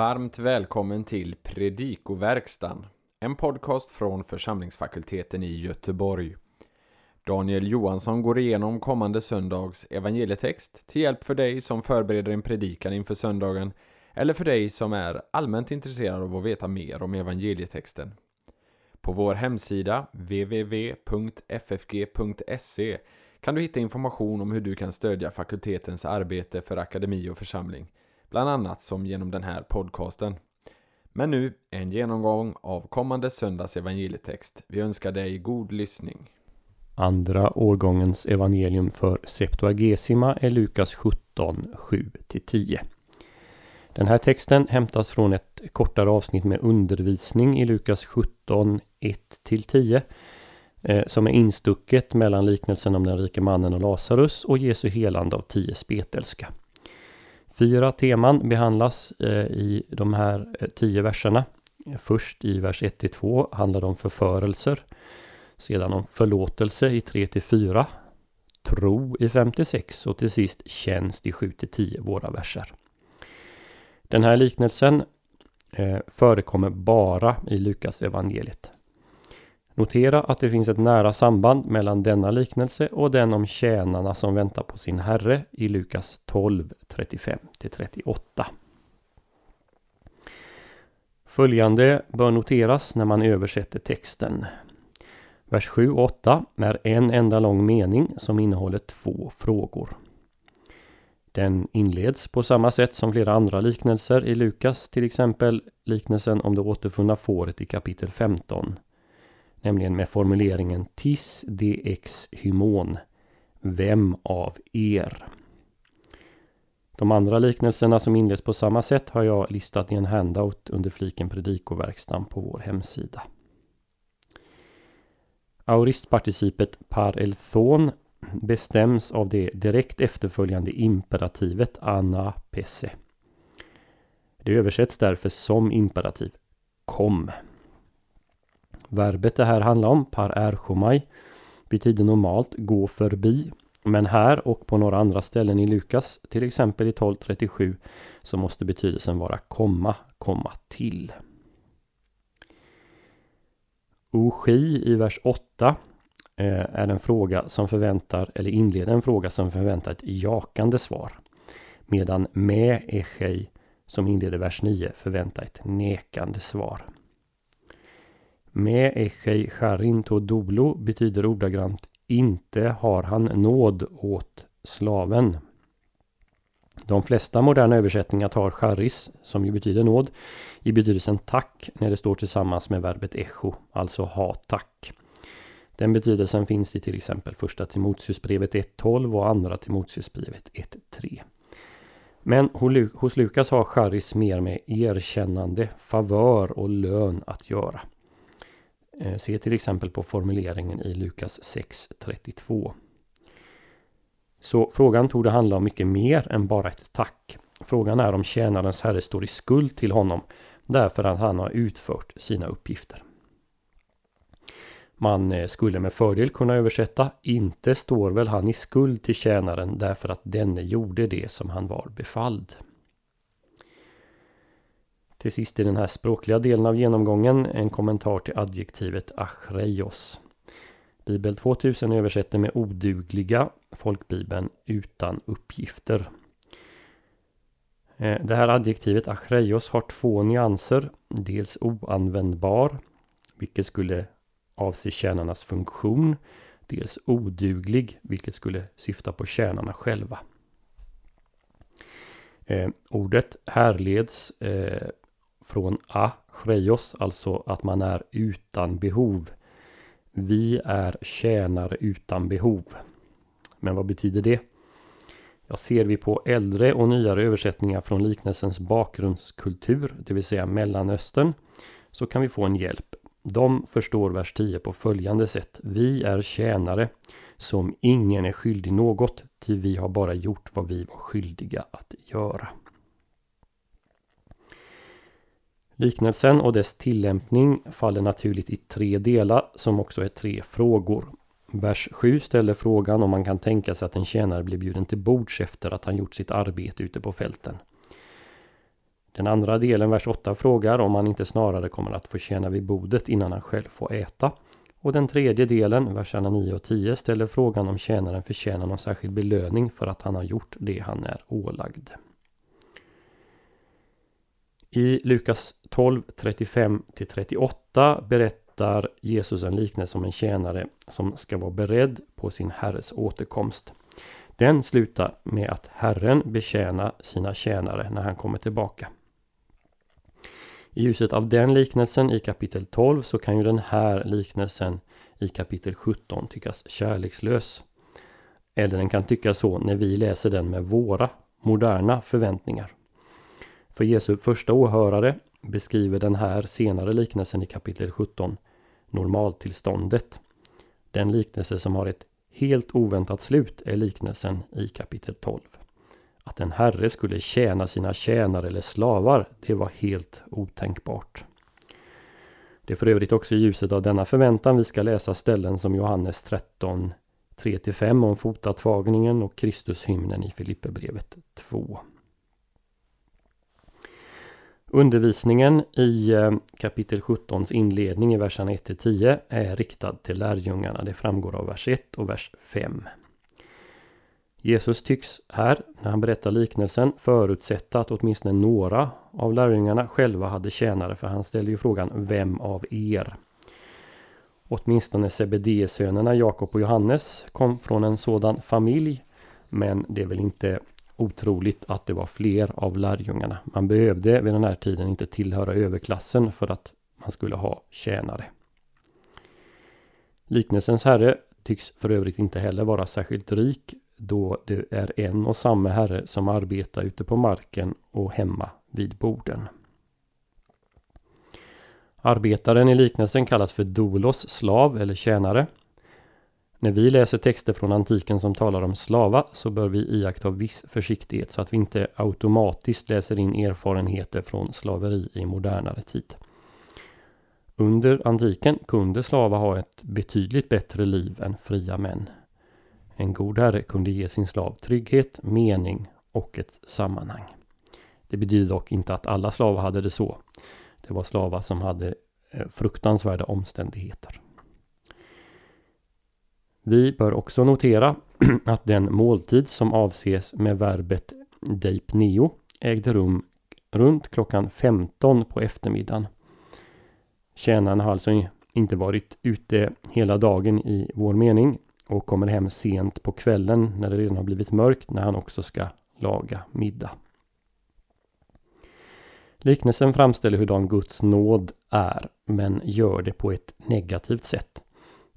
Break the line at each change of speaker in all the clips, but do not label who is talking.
Varmt välkommen till Predikoverkstan, en podcast från församlingsfakulteten i Göteborg. Daniel Johansson går igenom kommande söndags evangelietext till hjälp för dig som förbereder en predikan inför söndagen eller för dig som är allmänt intresserad av att veta mer om evangelietexten. På vår hemsida www.ffg.se kan du hitta information om hur du kan stödja fakultetens arbete för akademi och församling bland annat som genom den här podcasten. Men nu en genomgång av kommande söndags evangelietext. Vi önskar dig god lyssning.
Andra årgångens evangelium för Septuagesima är Lukas 17, 7-10. Den här texten hämtas från ett kortare avsnitt med undervisning i Lukas 17, 1-10 eh, som är instucket mellan liknelsen om den rike mannen och Lazarus och Jesu helande av tio spetälska. Fyra teman behandlas eh, i de här eh, tio verserna. Först i vers 1-2 handlar det om förförelser. Sedan om förlåtelse i 3-4. Tro i 5-6 och till sist tjänst i 7-10 våra verser. Den här liknelsen eh, förekommer bara i Lukas evangeliet. Notera att det finns ett nära samband mellan denna liknelse och den om tjänarna som väntar på sin herre i Lukas 12, 35-38. Följande bör noteras när man översätter texten. Vers 7 och 8 är en enda lång mening som innehåller två frågor. Den inleds på samma sätt som flera andra liknelser i Lukas, till exempel liknelsen om det återfunna fåret i kapitel 15 Nämligen med formuleringen tis de ex hymon. Vem av er? De andra liknelserna som inleds på samma sätt har jag listat i en handout under fliken predikoverkstan på vår hemsida. Auristparticipet par elthon bestäms av det direkt efterföljande imperativet ana pesse. Det översätts därför som imperativ. Kom. Verbet det här handlar om, par erchomai, betyder normalt gå förbi. Men här och på några andra ställen i Lukas, till exempel i 1237, så måste betydelsen vara komma, komma till. Oshi i vers 8 eh, är en fråga som förväntar, eller inleder en fråga som förväntar ett jakande svar. Medan med echei som inleder vers 9 förväntar ett nekande svar. Me echei charinto dolo betyder ordagrant inte har han nåd åt slaven. De flesta moderna översättningar tar charis, som ju betyder nåd, i betydelsen tack när det står tillsammans med verbet echo, alltså ha tack. Den betydelsen finns i till exempel första Timoteusbrevet 1.12 och andra Timoteusbrevet 1.3. Men hos Lukas har charis mer med erkännande, favör och lön att göra. Eh, se till exempel på formuleringen i Lukas 6.32. Så frågan tog det handla om mycket mer än bara ett tack. Frågan är om tjänarens herre står i skuld till honom därför att han har utfört sina uppgifter. Man eh, skulle med fördel kunna översätta Inte står väl han i skuld till tjänaren därför att denne gjorde det som han var befalld. Till sist i den här språkliga delen av genomgången en kommentar till adjektivet achreios. Bibel 2000 översätter med odugliga, folkbibeln utan uppgifter. Eh, det här adjektivet achreios har två nyanser. Dels oanvändbar, vilket skulle avse tjänarnas funktion. Dels oduglig, vilket skulle syfta på tjänarna själva. Eh, ordet härleds eh, från a, chreios, alltså att man är utan behov. Vi är tjänare utan behov. Men vad betyder det? Ja, ser vi på äldre och nyare översättningar från liknelsens bakgrundskultur, det vill säga Mellanöstern, så kan vi få en hjälp. De förstår vers 10 på följande sätt. Vi är tjänare som ingen är skyldig något, ty vi har bara gjort vad vi var skyldiga att göra. Liknelsen och dess tillämpning faller naturligt i tre delar som också är tre frågor. Vers 7 ställer frågan om man kan tänka sig att en tjänare blir bjuden till bords efter att han gjort sitt arbete ute på fälten. Den andra delen, vers 8, frågar om han inte snarare kommer att få tjäna vid bordet innan han själv får äta. Och den tredje delen, verserna 9 och 10, ställer frågan om tjänaren förtjänar någon särskild belöning för att han har gjort det han är ålagd. I Lukas 12, 35-38 berättar Jesus en liknelse om en tjänare som ska vara beredd på sin herres återkomst. Den slutar med att Herren betjänar sina tjänare när han kommer tillbaka. I ljuset av den liknelsen i kapitel 12 så kan ju den här liknelsen i kapitel 17 tyckas kärlekslös. Eller den kan tyckas så när vi läser den med våra moderna förväntningar. För Jesu första åhörare beskriver den här senare liknelsen i kapitel 17 normaltillståndet. Den liknelse som har ett helt oväntat slut är liknelsen i kapitel 12. Att en herre skulle tjäna sina tjänare eller slavar, det var helt otänkbart. Det är för övrigt också i ljuset av denna förväntan vi ska läsa ställen som Johannes 13 3-5 om fotatvagningen och Kristushymnen i Filipperbrevet 2. Undervisningen i eh, kapitel 17 inledning i verserna 1-10 är riktad till lärjungarna. Det framgår av vers 1 och vers 5. Jesus tycks här, när han berättar liknelsen, förutsätta att åtminstone några av lärjungarna själva hade tjänare, för han ställer ju frågan Vem av er? Åtminstone Sebedee-sönerna Jakob och Johannes kom från en sådan familj, men det är väl inte otroligt att det var fler av lärjungarna. Man behövde vid den här tiden inte tillhöra överklassen för att man skulle ha tjänare. Liknelsens herre tycks för övrigt inte heller vara särskilt rik då det är en och samma herre som arbetar ute på marken och hemma vid borden. Arbetaren i liknelsen kallas för dolos, slav eller tjänare. När vi läser texter från antiken som talar om slava så bör vi iaktta viss försiktighet så att vi inte automatiskt läser in erfarenheter från slaveri i modernare tid. Under antiken kunde slavar ha ett betydligt bättre liv än fria män. En god herre kunde ge sin slav trygghet, mening och ett sammanhang. Det betyder dock inte att alla slavar hade det så. Det var slavar som hade eh, fruktansvärda omständigheter. Vi bör också notera att den måltid som avses med verbet deipneo ägde rum runt klockan 15 på eftermiddagen. Tjänaren har alltså inte varit ute hela dagen i vår mening och kommer hem sent på kvällen när det redan har blivit mörkt när han också ska laga middag. Liknelsen framställer hurdan Guds nåd är, men gör det på ett negativt sätt.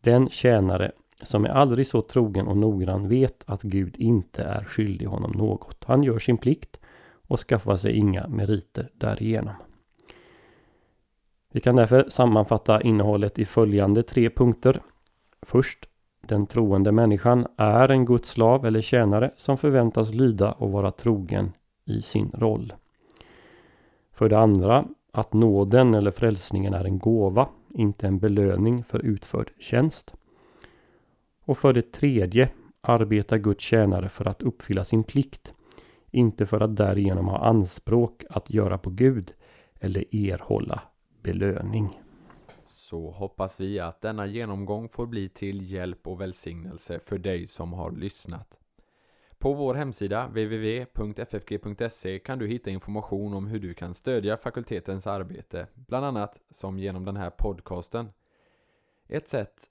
Den tjänare som är aldrig så trogen och noggrann vet att Gud inte är skyldig honom något. Han gör sin plikt och skaffar sig inga meriter därigenom. Vi kan därför sammanfatta innehållet i följande tre punkter. Först, den troende människan är en Guds slav eller tjänare som förväntas lyda och vara trogen i sin roll. För det andra, att nåden eller frälsningen är en gåva, inte en belöning för utförd tjänst. Och för det tredje arbetar Guds tjänare för att uppfylla sin plikt, inte för att därigenom ha anspråk att göra på Gud eller erhålla belöning.
Så hoppas vi att denna genomgång får bli till hjälp och välsignelse för dig som har lyssnat. På vår hemsida www.ffg.se kan du hitta information om hur du kan stödja fakultetens arbete, bland annat som genom den här podcasten. Ett sätt